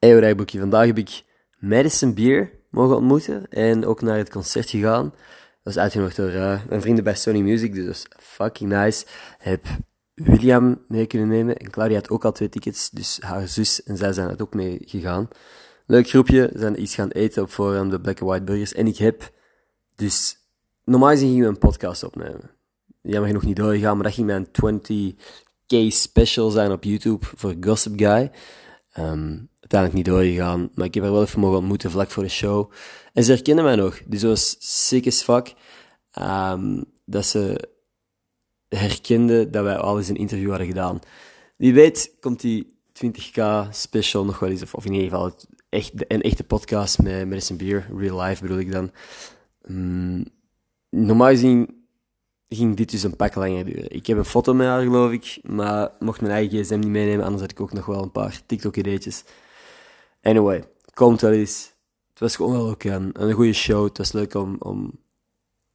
Hey, rijboekje. Vandaag heb ik Madison Beer mogen ontmoeten en ook naar het concert gegaan. Dat was uitgenodigd door uh, mijn vrienden bij Sony Music, dus dat was fucking nice. Heb William mee kunnen nemen en Claudia had ook al twee tickets, dus haar zus en zij zijn het ook mee gegaan. Leuk groepje, zijn iets gaan eten op voorhand de Black and White Burgers. En ik heb dus, normaal gezien gingen we een podcast opnemen. Jammer genoeg niet doorgegaan, maar dat ging mijn 20k special zijn op YouTube voor Gossip Guy. Um, uiteindelijk niet doorgegaan, maar ik heb haar wel even mogen ontmoeten vlak voor de show. En ze herkennen mij nog, dus dat was sick as fuck. Um, dat ze herkende dat wij al eens een interview hadden gedaan. Wie weet komt die 20k special nog wel eens, of, in ieder geval echt, een echte podcast met Medicine Beer, real life bedoel ik dan. Um, normaal gezien ging dit dus een pak langer duren. Ik heb een foto met haar, geloof ik, maar mocht mijn eigen gsm niet meenemen, anders had ik ook nog wel een paar TikTok-ideetjes. Anyway, komt wel eens. Het was gewoon wel ook een, goede show. Het was leuk om, om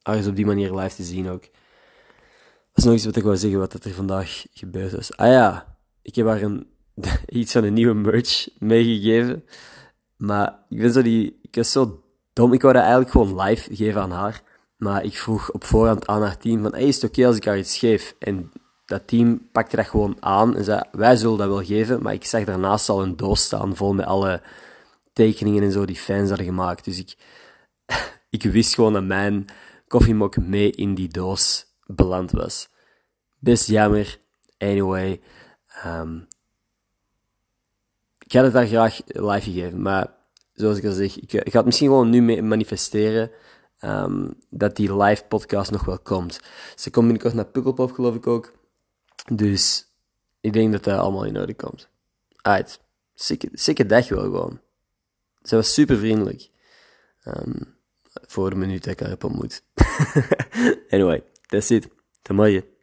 alles op die manier live te zien ook. Dat is nog iets wat ik wou zeggen, wat er vandaag gebeurd is. Ah ja, ik heb haar een, iets van een nieuwe merch meegegeven. Maar ik ben zo die, ik was zo dom. Ik wou dat eigenlijk gewoon live geven aan haar. Maar ik vroeg op voorhand aan haar team van, is het oké als ik haar iets geef? En dat team pakte dat gewoon aan en zei, wij zullen dat wel geven. Maar ik zag daarnaast al een doos staan vol met alle tekeningen en zo die fans hadden gemaakt. Dus ik, ik wist gewoon dat mijn koffiemok mee in die doos beland was. Best jammer. Anyway. Um, ik had het daar graag live gegeven, maar zoals ik al zeg, ik, ik ga het misschien gewoon nu mee manifesteren. Um, dat die live podcast nog wel komt. Ze komt binnenkort naar Pukkelpop, geloof ik ook. Dus ik denk dat dat allemaal in orde komt. Uit. Zeker dag wel gewoon. Ze was super vriendelijk. Um, voor de minuut dat ik haar heb ontmoet. anyway, that's it. Tot morgen.